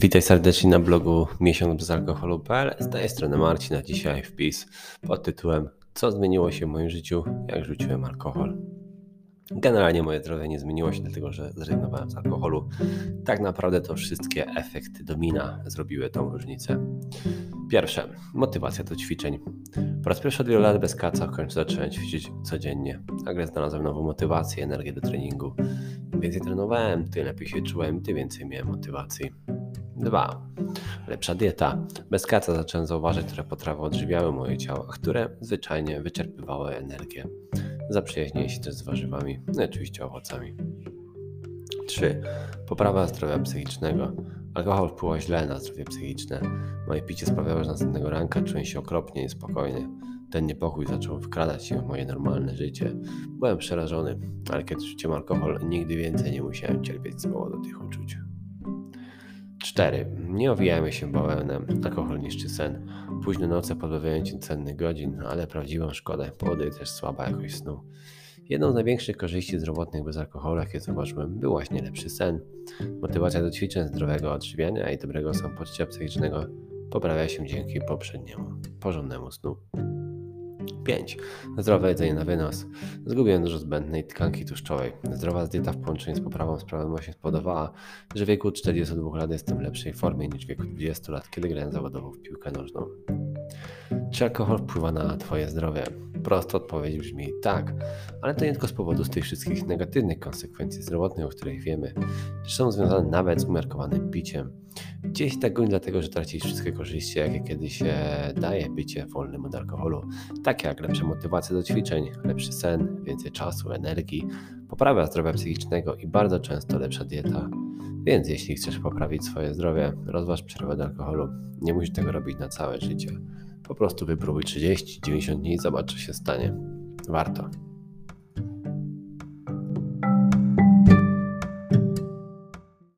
Witaj serdecznie na blogu miesiąc bez alkoholu.pl. Z tej strony Marcin, a dzisiaj wpis pod tytułem Co zmieniło się w moim życiu, jak rzuciłem alkohol. Generalnie moje zdrowie nie zmieniło się, dlatego że zrezygnowałem z alkoholu. Tak naprawdę to wszystkie efekty domina zrobiły tą różnicę. Pierwsze, motywacja do ćwiczeń. Po raz pierwszy od wielu lat bez kaca w końcu zacząłem ćwiczyć codziennie. Nagle znalazłem nową motywację, energię do treningu. Im więcej trenowałem, tym lepiej się czułem, tym więcej miałem motywacji. 2. Lepsza dieta. Bez kaca zacząłem zauważyć, które potrawy odżywiały moje ciało, a które zwyczajnie wyczerpywały energię. Zaprzyjaźniłem się też z warzywami, no i oczywiście owocami. 3. Poprawa zdrowia psychicznego. Alkohol wpływa źle na zdrowie psychiczne. Moje picie sprawiało, że następnego ranka czułem się okropnie niespokojnie. Ten niepokój zaczął wkradać się w moje normalne życie. Byłem przerażony, ale kiedy rzuciłem alkohol, nigdy więcej nie musiałem cierpieć z powodu tych uczuć. 4. Nie owijajmy się bawełnem. Alkohol niszczy sen. Późne noce pozbawiają cię cennych godzin, ale prawdziwą szkodę powoduje też słaba jakość snu. Jedną z największych korzyści zdrowotnych bez alkoholu, jakie zauważyłem, był właśnie lepszy sen. Motywacja do ćwiczeń, zdrowego odżywiania i dobrego samopoczucia psychicznego poprawia się dzięki poprzedniemu, porządnemu snu. 5. Zdrowe jedzenie na wynos. Zgubiłem dużo zbędnej tkanki tłuszczowej. Zdrowa dieta w połączeniu z poprawą sprawności spowodowała, że w wieku 42 lat jestem w lepszej formie niż w wieku 20 lat, kiedy grałem zawodowo w piłkę nożną. Czy alkohol wpływa na Twoje zdrowie? Prosta odpowiedź brzmi tak, ale to nie tylko z powodu tych wszystkich negatywnych konsekwencji zdrowotnych, o których wiemy, że są związane nawet z umiarkowanym piciem. Gdzieś tak goń dlatego, że tracisz wszystkie korzyści, jakie kiedyś daje bycie wolnym od alkoholu, takie jak lepsza motywacja do ćwiczeń, lepszy sen, więcej czasu, energii, poprawa zdrowia psychicznego i bardzo często lepsza dieta. Więc jeśli chcesz poprawić swoje zdrowie, rozważ przerwę od alkoholu. Nie musisz tego robić na całe życie. Po prostu wypróbuj 30-90 dni i zobacz, co się stanie. Warto.